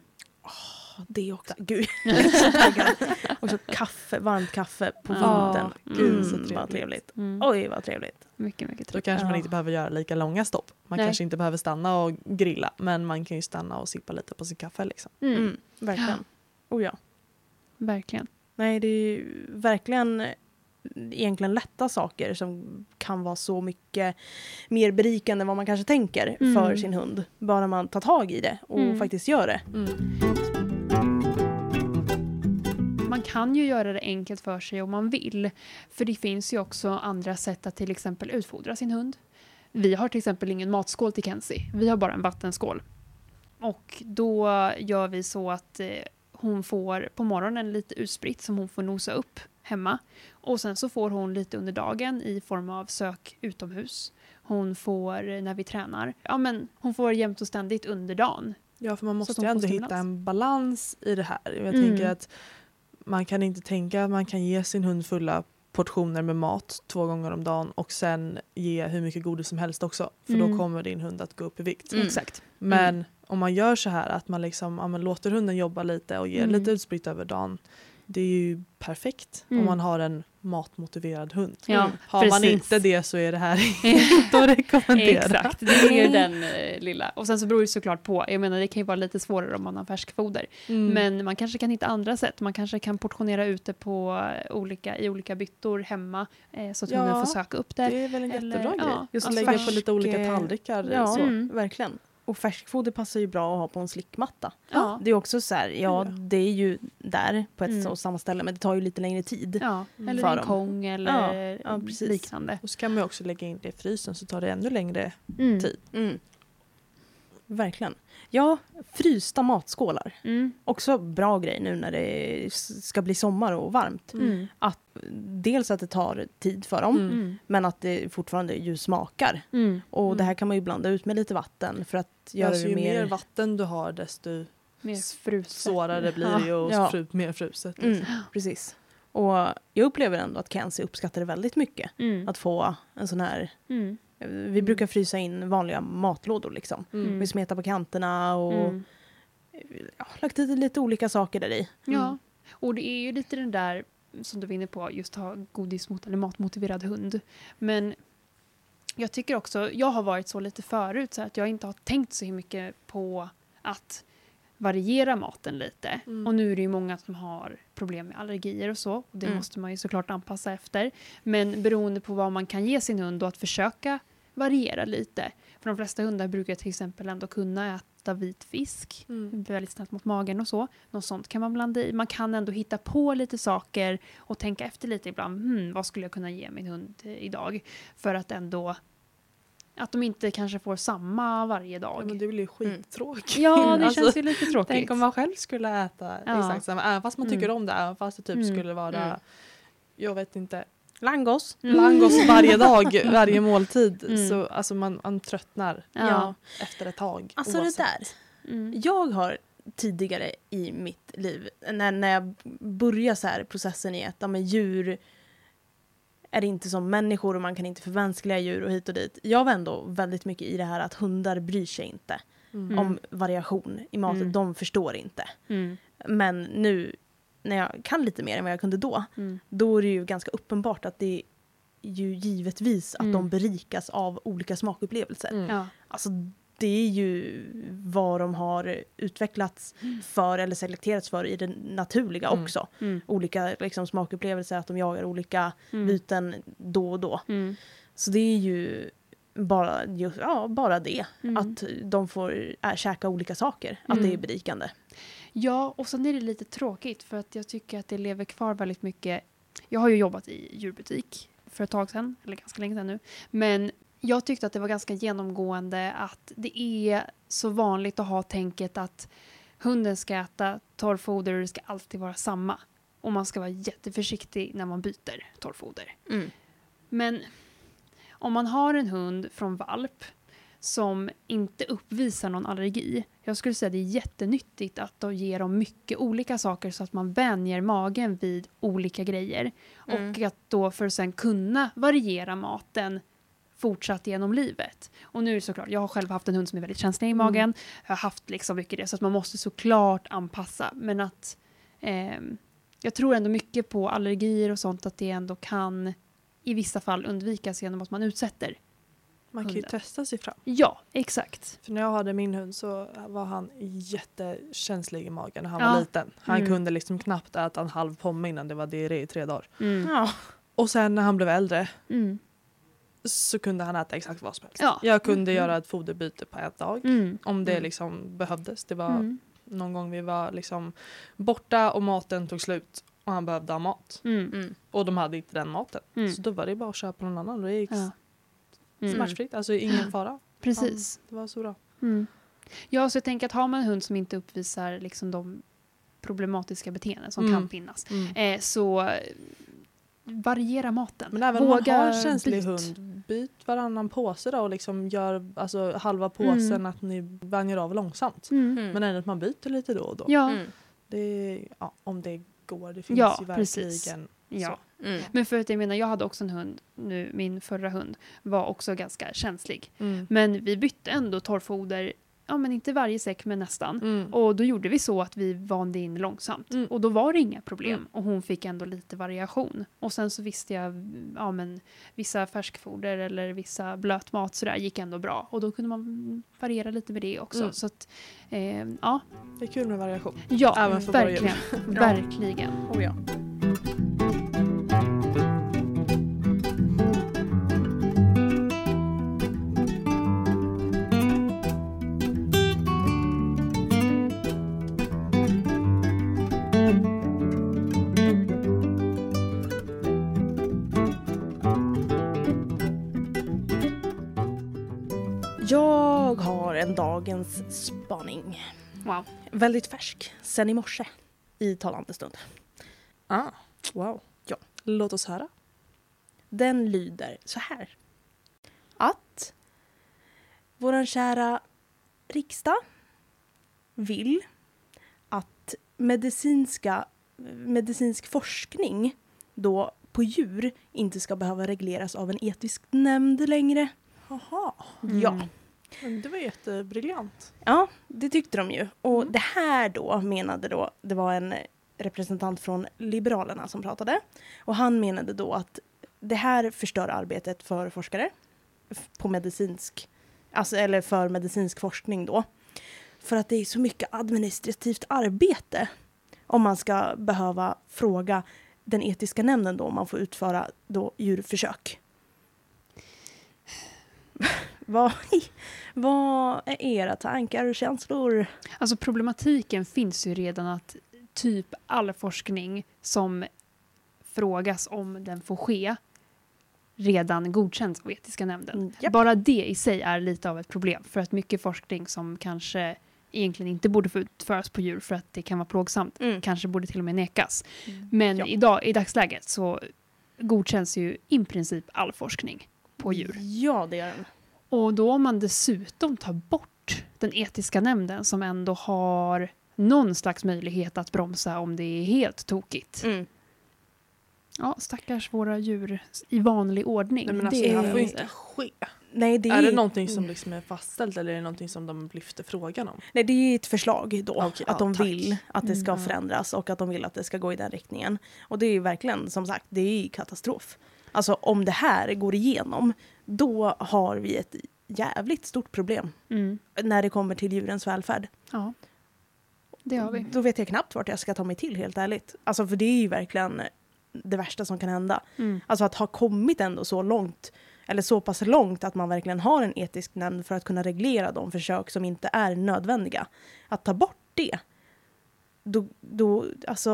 Det också. Gud. (laughs) Och så kaffe, varmt kaffe på Ja. vintern. Gud, Mm, så vad trevligt. trevligt. Mm. Oj, vad trevligt. Mycket, mycket Då trevligt. kanske man Ja. inte behöver göra lika långa stopp. Man Nej. kanske inte behöver stanna och grilla men man kan ju stanna och sippa lite på sin kaffe. Liksom. Mm. Mm, verkligen. Oh ja. Verkligen. Nej, det är ju verkligen egentligen lätta saker som kan vara så mycket mer berikande än vad man kanske tänker Mm. för sin hund. Bara man tar tag i det och Mm. faktiskt gör det. man kan ju göra det enkelt för sig om man vill. För det finns ju också andra sätt att till exempel utfodra sin hund. Vi har till exempel ingen matskål till Kenzie. Vi har bara en vattenskål. Och då gör vi så att eh, hon får på morgonen lite utspritt som hon får nosa upp hemma. Och sen så får hon lite under dagen i form av sök utomhus. Hon får när vi tränar. Ja men hon får jämt och ständigt under dagen. Ja, för man måste ju ändå stimulans. hitta en balans i det här. Jag Mm. tänker att man kan inte tänka att man kan ge sin hund fulla portioner med mat två gånger om dagen och sen ge hur mycket godis som helst också. För Mm. då kommer din hund att gå upp i vikt. Mm. Exakt. Men om man gör så här att man liksom, ja, men låter hunden jobba lite och ger Mm. lite utspritt över dagen. Det är ju perfekt Mm. om man har en matmotiverad hund. Ja, Mm. Har man precis. inte det så är det här (laughs) (laughs) inte att rekommendera. Exakt, det är den eh, lilla. Och sen så beror det såklart på. Jag menar det kan ju vara lite svårare om man har färskfoder. Mm. Men man kanske kan hitta andra sätt. Man kanske kan portionera ut det på eh, olika, i olika byttor hemma. Eh, så att Ja, hunden får söka upp det. det är väl en Eller- jättebra ja, grej. Just att alltså lägga på lite olika färsk, eh, tallrikar. Ja, så. Mm. verkligen. Och färskfoder passar ju bra att ha på en slickmatta. Ja, Det är också så här, ja det är ju där på ett Mm. och samma ställe men det tar ju lite längre tid. ja. Mm. eller För en dem. kong eller Ja, ja, precis. liknande. Och så kan man ju också lägga in det i frysen så tar det ännu längre Mm. tid. Mm. Verkligen. Ja, frysta matskålar. Mm. Också bra grej nu när det ska bli sommar och varmt. Mm. Dels att det tar tid för dem, Mm. Mm. men att det fortfarande ju smakar. Mm. Och Mm. det här kan man ju blanda ut med lite vatten för att göra Alltså, det ju mer... mer vatten du har desto Mer fruset. svårare blir det ju och Ja. fru, mer fruset. Mm, liksom. precis. Och jag upplever ändå att Kenzie uppskattar det väldigt mycket. Mm. Att få en sån här... Vi brukar frysa in vanliga matlådor liksom. Mm. Vi smetar på kanterna och Mm. ja, lagt lite, lite olika saker där i. Ja, Mm. och det är ju lite den där som du var inne på, just ha godismot eller matmotiverad hund. Men jag tycker också, jag har varit så lite förut så att jag inte har tänkt så mycket på att variera maten lite. Mm. Och nu är det ju många som har problem med allergier och så. Och det Mm. måste man ju såklart anpassa efter. Men beroende på vad man kan ge sin hund och att försöka variera lite. För de flesta hundar brukar till exempel ändå kunna äta vit fisk Mm. väldigt snabbt mot magen och så. Något sånt kan man blanda i. Man kan ändå hitta på lite saker och tänka efter lite ibland. Hmm, vad skulle jag kunna ge min hund idag? För att ändå att de inte kanske får samma varje Ja, dag. men det blir ju skittråkigt. Ja, det (laughs) Alltså, känns ju lite tråkigt. Tänk om man själv skulle äta Ja. exakt samma, även fast man tycker Mm. om det, även fast det typ Mm. skulle vara, Mm. jag vet inte, Langos. Mm. langos varje dag, (laughs) varje måltid. Mm. Så alltså man, man tröttnar Ja. efter ett tag. Alltså oavsett. det där. Mm. Jag har tidigare i mitt liv, när, när jag började så här processen i att ja, men djur är inte som människor och man kan inte förmänskliga djur och hit och dit. Jag var ändå väldigt mycket i det här att hundar bryr sig inte Mm. om variation i maten. Mm. De förstår inte. Mm. Men nu när jag kan lite mer än vad jag kunde då, Mm. då är det ju ganska uppenbart att det är ju givetvis att Mm. de berikas av olika smakupplevelser. Mm. Ja. Alltså det är ju vad de har utvecklats för eller selekterats för i det naturliga Mm. också. Mm. Olika liksom, smakupplevelser, att de jagar olika Mm. byten då och då. Mm. Så det är ju bara, just, ja, bara det. Mm. Att de får äh, käka olika saker. Att det är Mm. berikande. Ja, och sen är det lite tråkigt för att jag tycker att det lever kvar väldigt mycket. Jag har ju jobbat i djurbutik för ett tag sedan, eller ganska länge sedan nu. Men jag tyckte att det var ganska genomgående att det är så vanligt att ha tänket att hunden ska äta torrfoder och det ska alltid vara samma. Och man ska vara jätteförsiktig när man byter torrfoder. Mm. Men om man har en hund från valp som inte uppvisar någon allergi. Jag skulle säga att det är jättenyttigt att då ge dem mycket olika saker så att man vänjer magen vid olika grejer. Mm. Och att då för att sen kunna variera maten fortsatt genom livet. Och nu är det såklart, jag har själv haft en hund som är väldigt känslig i magen. Jag har haft liksom mycket det, så att man måste såklart anpassa. Men att ehm, jag tror ändå mycket på allergier och sånt, att det ändå kan i vissa fall undvikas genom att man utsätter. Man kan ju testa sig fram. Ja, exakt. För när jag hade min hund så var han jättekänslig i magen när han Ja. var liten. Han Mm. kunde liksom knappt äta en halv pomme innan det var diarré i tre dagar. Mm. Ja. Och sen när han blev äldre Mm. så kunde han äta exakt vad som helst. Ja. Jag kunde Mm. göra ett foderbyte på en dag. Mm. Om det Mm. liksom behövdes. Det var Mm. någon gång vi var liksom borta och maten tog slut. Och han behövde ha mat. Mm. Mm. Och de hade inte den maten. Mm. Så då var det bara att köpa någon annan och det gick Ja. Mm. smärtfritt. Alltså ingen fara. Precis. Det var så bra. Mm. Ja, så jag tänker att har man en hund som inte uppvisar liksom de problematiska beteenden som Mm. kan finnas Mm. eh, så variera maten. Men även om man Våga har en känslig byt. hund, byt varannan påse då och liksom gör alltså, halva påsen Mm. att ni vänjer av långsamt. Mm. Mm. Men ändå att man byter lite då och då. Ja, Mm. Det, ja, om det går. Det finns Ja, ju precis. verkligen ja. Mm. Men för att jag menar, jag hade också en hund nu, min förra hund var också ganska känslig. Mm. Men vi bytte ändå torrfoder, ja men inte varje säck men nästan. Mm. Och då gjorde vi så att vi vande in långsamt. Mm. Och då var det inga problem. Mm. Och hon fick ändå lite variation. Och sen så visste jag, ja men vissa färskfoder eller vissa blötmat sådär gick ändå bra. Och då kunde man variera lite med det också. Så att, eh, ja. Det är kul med variation. Ja, Även för verkligen. (laughs) verkligen. Oh, ja. Dagens spaning. Wow. Väldigt färsk, sen i morse i talande stund. Ah, wow. Ja. Låt oss höra. Den lyder så här. Att våran kära riksdag vill att medicinska, medicinsk forskning då på djur inte ska behöva regleras av en etisk nämnd längre. Jaha, Ja. Men det var jättebriljant. Ja, det tyckte de ju. Och Mm. det här då menade då, det var en representant från Liberalerna som pratade. Och han menade då att det här förstör arbetet för forskare på medicinsk, alltså eller för medicinsk forskning då. För att det är så mycket administrativt arbete om man ska behöva fråga den etiska nämnden då om man får utföra då djurförsök. Vad, (laughs) vad är era tankar och känslor? Alltså problematiken finns ju redan att typ all forskning som frågas om den får ske redan godkänns av etiska nämnden. Mm, japp. Bara det i sig är lite av ett problem för att mycket forskning som kanske egentligen inte borde få utföras på djur för att det kan vara plågsamt Mm. kanske borde till och med nekas. Men Ja. idag, i dagsläget så godkänns ju i princip all forskning på djur. Ja, det gör den. Och då om man dessutom tar bort den etiska nämnden som ändå har någon slags möjlighet att bromsa om det är helt tokigt. Mm. Ja, stackars våra djur i vanlig ordning. Nej, men alltså, det det här får ju är inte ske. Nej, det Är är, det någonting som liksom är fastställt eller är det någonting som de lyfter frågan om? nej, det är ett förslag då. Okej, att ja, de tack. vill att det ska Mm. förändras och att de vill att det ska gå i den riktningen. Och det är ju verkligen, som sagt, det är ju katastrof. Alltså om det här går igenom, då har vi ett jävligt stort problem Mm. när det kommer till djurens välfärd. Ja, det har vi. Då vet jag knappt vart jag ska ta mig till, helt ärligt. Alltså för det är ju verkligen det värsta som kan hända. Mm. Alltså att ha kommit ändå så långt, eller så pass långt att man verkligen har en etisk nämnd för att kunna reglera de försök som inte är nödvändiga. Att ta bort det, då, då alltså,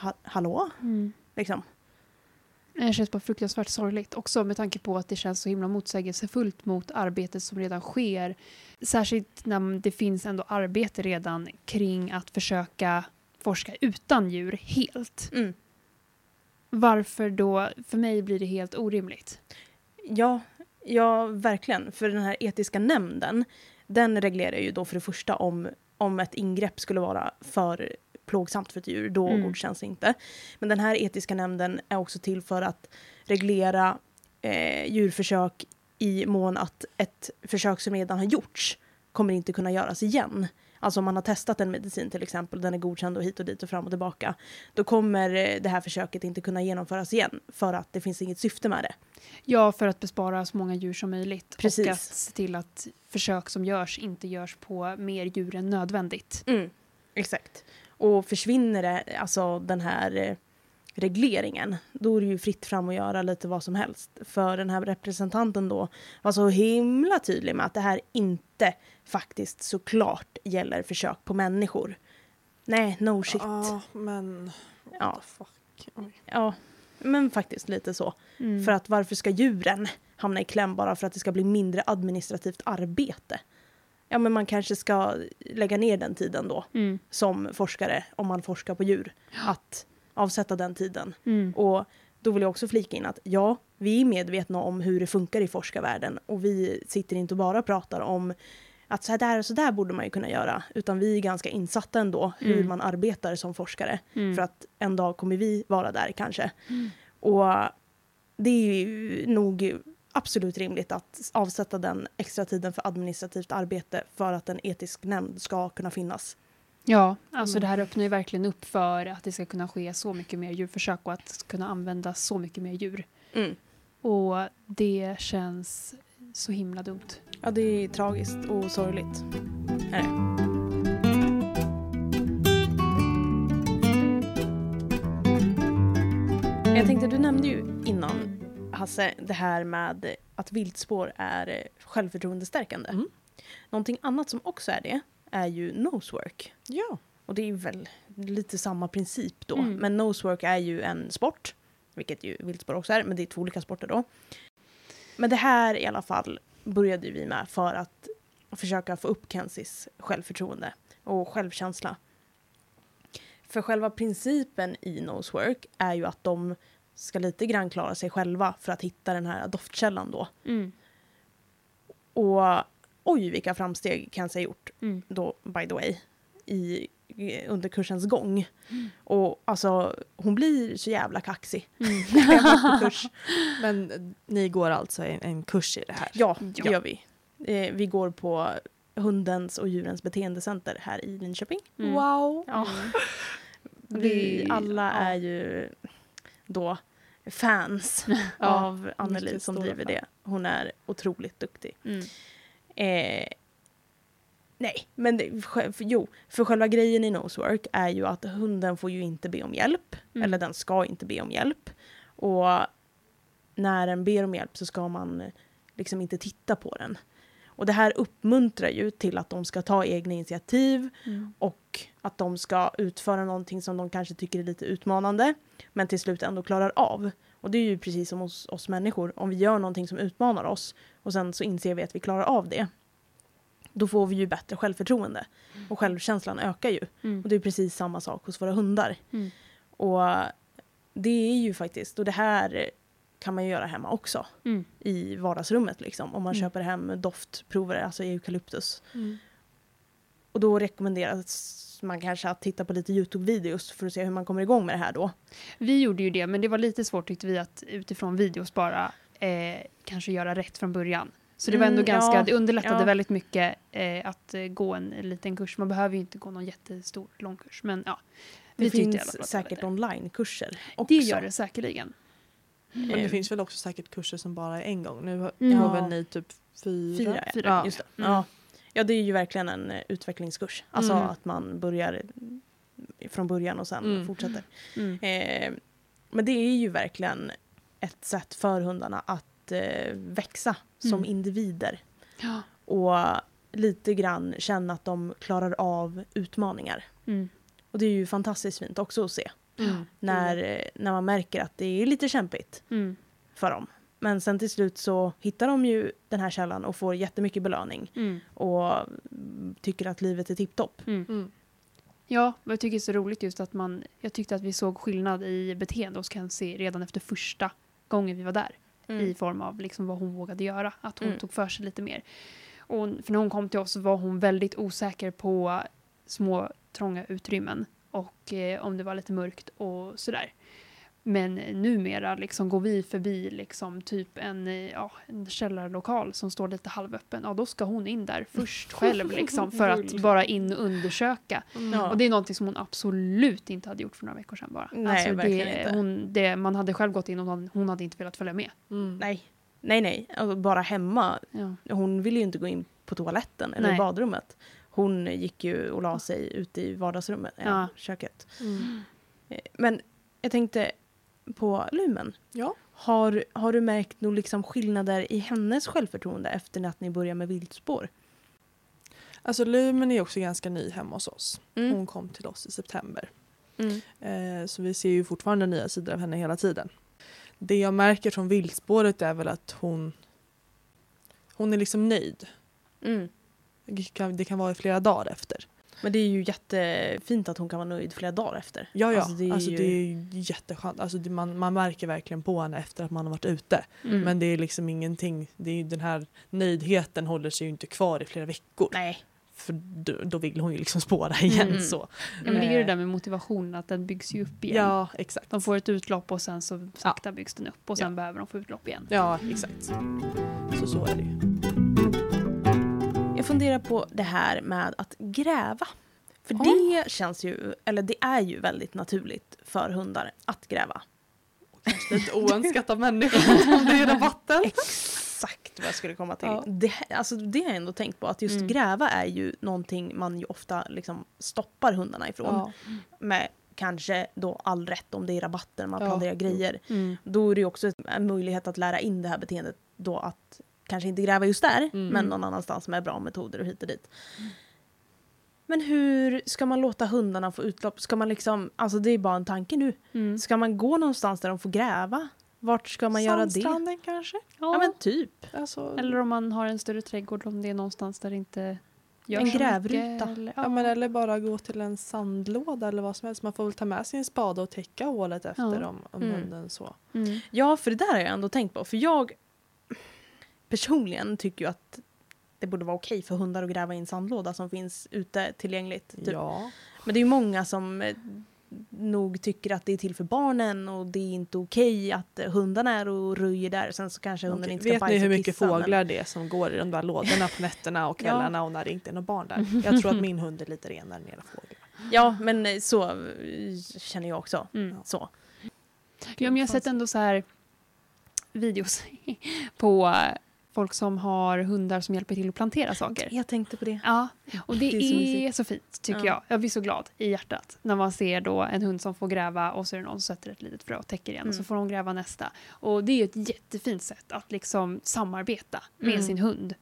ha, hallå? Mm. Liksom. Det känns bara fruktansvärt sorgligt också med tanke på att det känns så himla motsägelsefullt mot arbetet som redan sker. Särskilt när det finns ändå arbete redan kring att försöka forska utan djur helt. Mm. Varför då? För mig blir det helt orimligt. Ja, ja, verkligen. För den här etiska nämnden, den reglerar ju då för det första om, om ett ingrepp skulle vara för plågsamt för ett djur, då Mm. godkänns inte. Men den här etiska nämnden är också till för att reglera eh, djurförsök i mån att ett försök som redan har gjorts kommer inte kunna göras igen. Alltså om man har testat en medicin till exempel, den är godkänd och hit och dit och fram och tillbaka, då kommer eh, det här försöket inte kunna genomföras igen för att det finns inget syfte med det. Ja, för att bespara så många djur som möjligt. Precis. Och att se till att försök som görs inte görs på mer djur än nödvändigt. Mm, exakt. Och försvinner det, alltså den här eh, regleringen, då är det ju fritt fram att göra lite vad som helst. För den här representanten då var så himla tydlig med att det här inte faktiskt såklart gäller försök på människor. Nej, no shit. Ja, men Ja. Fuck? Oj. Ja, men faktiskt lite så. Mm. För att varför ska djuren hamna i kläm bara för att det ska bli mindre administrativt arbete? Ja, men man kanske ska lägga ner den tiden då Mm. som forskare, om man forskar på djur. Att avsätta den tiden. Mm. Och då vill jag också flika in att ja, vi är medvetna om hur det funkar i forskarvärlden och vi sitter inte och bara pratar om att så här där och så där borde man ju kunna göra, utan vi är ganska insatta ändå hur Mm. man arbetar som forskare. Mm. För att en dag kommer vi vara där kanske. Mm. Och det är ju nog absolut rimligt att avsätta den extra tiden för administrativt arbete för att en etisk nämnd ska kunna finnas. Ja, alltså Mm. det här öppnar ju verkligen upp för att det ska kunna ske så mycket mer djurförsök och att kunna användas så mycket mer djur. Mm. Och det känns så himla dumt. Ja, det är tragiskt och sorgligt. Är det. Jag tänkte, du nämnde ju Hasse, det här med att viltspår är eh, självförtroendestärkande. Mm. Någonting annat som också är det är ju nosework. Ja. Och det är väl lite samma princip då. Mm. Men nosework är ju en sport, vilket ju viltspår också är, men det är två olika sporter då. Men det här i alla fall började vi med för att försöka få upp Kensis självförtroende och självkänsla. För själva principen i nosework är ju att de ska lite grann klara sig själva för att hitta den här doftkällan då. Mm. Och oj vilka framsteg Kenzie har gjort Mm. då, by the way, i, i- under kursens gång. Och alltså, hon blir så jävla kaxig Mm. (laughs) kurs. (laughs) Men eh, ni går alltså en, en kurs i det här? Ja, det Ja. gör vi. Eh, vi går på Hundens och djurens beteendecenter här i Linköping. Mm. Wow! Ja. Mm. Vi alla är ju då fans (laughs) av Anneli som driver det. Hon är otroligt duktig. Mm. Eh, nej, men det, för, jo, för själva grejen i nosework är ju att hunden får ju inte be om hjälp. Mm. Eller den ska inte be om hjälp. Och när den ber om hjälp så ska man liksom inte titta på den. Och det här uppmuntrar ju till att de ska ta egna initiativ Mm. och att de ska utföra någonting som de kanske tycker är lite utmanande men till slut ändå klarar av. Och det är ju precis som hos oss människor. Om vi gör någonting som utmanar oss och sen så inser vi att vi klarar av det. Då får vi ju bättre självförtroende. Och självkänslan ökar ju. Mm. Och det är precis samma sak hos våra hundar. Mm. Och det är ju faktiskt, och det här kan man ju göra hemma också. Mm. I vardagsrummet liksom. Om man Mm. köper hem doftprovare, alltså eukalyptus. Mm. Och då rekommenderas man kanske att titta på lite Youtube-videos för att se hur man kommer igång med det här då. Vi gjorde ju det, men det var lite svårt tyckte vi att utifrån videos bara eh, kanske göra rätt från början. Så det var ändå Mm, ganska, ja, det underlättade ja. väldigt mycket eh, att gå en liten kurs. Man behöver ju inte gå någon jättestor lång kurs, men ja. Det vi finns säkert online-kurser också. Det gör det säkerligen. Eh, det finns väl också säkert kurser som bara är en gång. Nu har, har Ja. väl ni typ fyra? Fyra, ja. Fyra. Just det. Mm. Ja. ja, det är ju verkligen en eh, utvecklingskurs. Alltså Mm. att man börjar från början och sen Mm. fortsätter. Mm. Eh, men det är ju verkligen ett sätt för hundarna att eh, växa som Mm. individer. Ja. Och lite grann känna att de klarar av utmaningar. Mm. Och det är ju fantastiskt fint också att se. Mm. När, när man märker att det är lite kämpigt Mm. för dem. Men sen till slut så hittar de ju den här källan och får jättemycket belöning. Mm. Och mm, tycker att livet är tipptopp. Mm. Mm. Ja, och jag tycker det är så roligt just att man, jag tyckte att vi såg skillnad i beteende hos Kenzie redan efter första gången vi var där. i form av liksom vad hon vågade göra. Att hon Mm. tog för sig lite mer. Och, för när hon kom till oss var hon väldigt osäker på små trånga utrymmen och eh, om det var lite mörkt och sådär. Men numera liksom går vi förbi liksom typ en, eh, ja, en källarlokal som står lite halvöppen. Ja, då ska hon in där först (laughs) själv liksom för att bara in och undersöka. Ja. Och det är någonting som hon absolut inte hade gjort för några veckor sedan bara. Nej, alltså verkligen det, inte. Hon, det, man hade själv gått in och hon, hon hade inte velat följa med. Mm. Nej, nej, nej. Alltså, bara hemma. Ja. Hon ville ju inte gå in på toaletten eller Nej. badrummet. Hon gick ju och la sig ute i vardagsrummet, ja, Ja. köket. Mm. Eh, Men jag tänkte på Lumen. Ja. Har, har du märkt några liksom skillnader i hennes självförtroende efter att ni började med viltspår? Alltså Lumen är också ganska ny hemma hos oss. Mm. Hon kom till oss i september. Mm. Eh, så vi ser ju fortfarande nya sidor av henne hela tiden. Det jag märker från viltspåret är väl att hon hon är liksom nöjd. Mm. Det kan, vara i flera dagar efter. Men det är ju jättefint att hon kan vara nöjd flera dagar efter. Ja, ja. Alltså, det är alltså, ju- det är jätteskönt. Alltså, det, man, man märker verkligen på henne efter att man har varit ute. Mm. Men det är liksom ingenting, det är ju den här nöjdheten håller sig ju inte kvar i flera veckor. Nej. För då, då vill hon ju liksom (laughs) spåra igen Mm. så. Ja, men det är ju det Eh, där med motivationen, att den byggs ju upp igen. Ja, exakt. De får ett utlopp och sen så sakta byggs den upp och sen Ja. behöver de få utlopp igen. Ja, exakt. Så så är det ju. Jag funderar på det här med att gräva. För Ja. det känns ju, eller det är ju väldigt naturligt för hundar att gräva. Kanske lite (laughs) oönskat av människor om det är rabatten. Exakt vad jag skulle komma till. Ja. Det, alltså, det har jag ändå tänkt på, att just Mm. gräva är ju någonting man ju ofta liksom stoppar hundarna ifrån. Ja. Med kanske då all rätt om det är rabatter, man Ja. planerar grejer. Mm. Då är det ju också en möjlighet att lära in det här beteendet då att kanske inte gräva just där, Mm. men någon annanstans med bra metoder och hit och dit. Men hur ska man låta hundarna få utlopp? Ska man liksom, alltså det är bara en tanke nu. Mm. Ska man gå någonstans där de får gräva? Vart ska man göra det? Sandstranden kanske? Ja men typ. Alltså, Eller om man har en större trädgård, om det är någonstans där det inte En grävruta. Eller, ja, men eller bara gå till en sandlåda eller vad som helst. Man får väl ta med sin spade och täcka hålet efter Ja. om, om Mm. hunden så. Mm. Ja, för det där har jag ändå tänkt på. För jag personligen tycker ju att det borde vara okej för hundar att gräva i en sandlåda som finns ute tillgängligt. Typ. Ja. Men det är ju många som eh, nog tycker att det är till för barnen och det är inte okej att eh, hundarna är och röjer där. Sen så kanske hunden Okej. inte ska Vet bajsa ni hur mycket kissa, men- fåglar det är som går i de där lådorna på nätterna och (laughs) kvällarna och när det inte är några barn där? (laughs) Jag tror att min hund är lite renare än era fåglar. Ja, men eh, så känner jag också. Mm. Så. Ja, men jag har sett ändå så här videos (laughs) på folk som har hundar som hjälper till att plantera saker. Jag tänkte på det. Ja, och det, Det är så är, så fint tycker Ja. jag. Jag blir så glad i hjärtat när man ser då en hund som får gräva och så är det någon som sätter ett litet frö och täcker igen och så Mm. får de gräva nästa. Och det är ju ett jättefint sätt att liksom samarbeta med Mm. sin hund.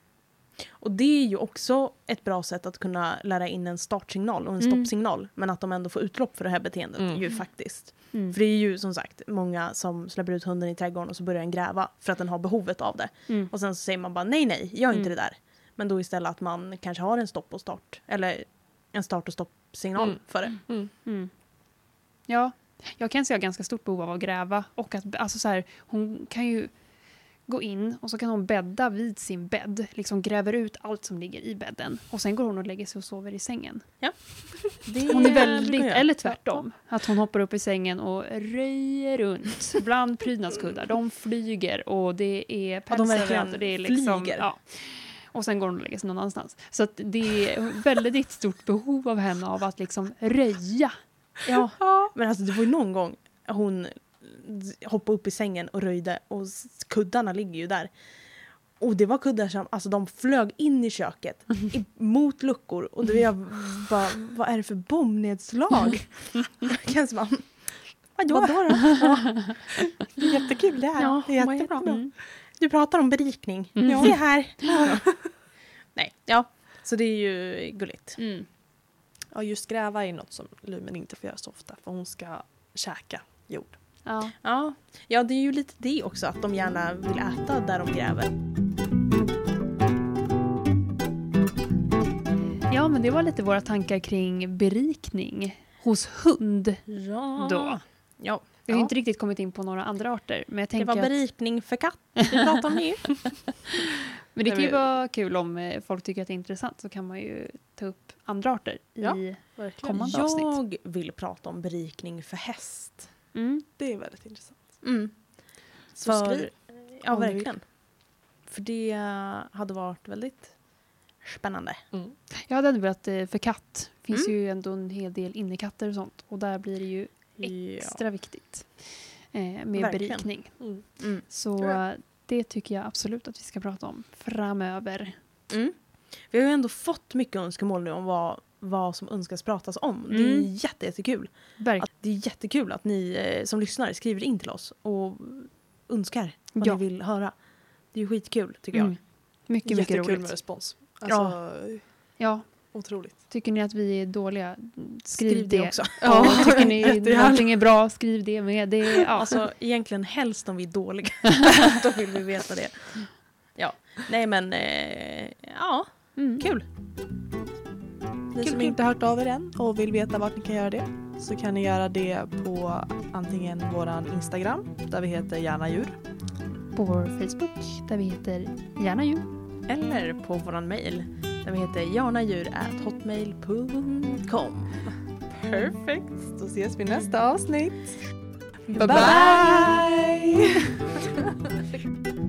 Och det är ju också ett bra sätt att kunna lära in en startsignal och en Mm. stoppsignal. Men att de ändå får utlopp för det här beteendet Mm. ju faktiskt. Mm. För det är ju som sagt många som släpper ut hunden i trädgården och så börjar den gräva för att den har behovet av det. Mm. Och sen så säger man bara nej nej, gör inte Mm. det där. Men då istället att man kanske har en stopp och start. Eller en start och stoppsignal Mm. för det. Mm. Mm. Ja, jag kan se ganska stort behov av att gräva och att alltså så här, hon kan ju gå in och så kan hon bädda vid sin bädd, liksom gräver ut allt som ligger i bädden och sen går hon och lägger sig och sover i sängen. det Hon är väldigt, eller tvärtom, att hon hoppar upp i sängen och röjer runt bland prydnadskuddar. De flyger och det är Ja, de pälsar verkligen överallt och det är liksom, flyger. ja. Och sen går hon och lägger sig någon annanstans. Så att det är väldigt stort behov av henne av att liksom röja. Ja. Men alltså det var ju någon gång hon hoppade upp i sängen och röjde och kuddarna ligger ju där. Och det var kuddar som, alltså de flög in i köket i, mot luckor och då jag bara, vad är det för bombnedslag? Känns man. Vadå? Vadå då? Det är jättekul det här. Ja, det är jättebra. Mm. Du pratar om berikning. Mm. Se här. Nej, ja. Så det är ju gulligt. Mm. Ja, just gräva är något som Lumen inte får göra så ofta för hon ska käka jord. Ja. Ja. ja, det är ju lite det också, att de gärna vill äta där de gräver. ja, men det var lite våra tankar kring berikning hos hund. Ja. Då. Ja. Vi har ja. inte riktigt kommit in på några andra arter, men jag Det tänker var att berikning för katt (laughs) vi pratade om nu. (laughs) Men det kan ju vara kul om eh, folk tycker att det är intressant så kan man ju ta upp andra arter Ja. i... Verkligen. Kommande avsnitt. Jag vill prata om berikning för häst. Mm. Det är väldigt intressant. Mm. Så För, skriv. ja, verkligen. För det hade varit väldigt spännande. Mm. Jag hade ändå velat, eh, för katt finns Mm. ju ändå en hel del innekatter och sånt och där blir det ju extra viktigt eh, med Verkligen. berikning. Mm. Mm. Så Ja. det tycker jag absolut att vi ska prata om framöver. Mm. Vi har ju ändå fått mycket önskemål nu om vad, vad som önskas pratas om. Det är Mm. jätte, jättekul. Verkligen. Att det är jättekul att ni eh, som lyssnare skriver in till oss och önskar vad Ja. ni vill höra. Det är ju skitkul tycker jag. Mm. Mycket, mycket Jättekul roligt. med respons. Alltså, Ja, Otroligt. Tycker ni att vi är dåliga? Skriv, Skriv det. det också. Ja, (laughs) tycker ni Jättegärna. någonting är bra, skriv det med. Det, ja. Alltså egentligen helst om vi är dåliga. (laughs) Då vill vi veta det. Ja, nej men eh, ja, mm. kul. Ni Kul, som kul. inte hört av er än och vill veta vart ni kan göra det så kan ni göra det på antingen våran Instagram där vi heter gärna djur På vår Facebook där vi heter Gärna djur. Eller på våran mail där vi heter jarnadjur.hotmail.com. Perfekt, då ses vi nästa avsnitt. Bye bye! (laughs)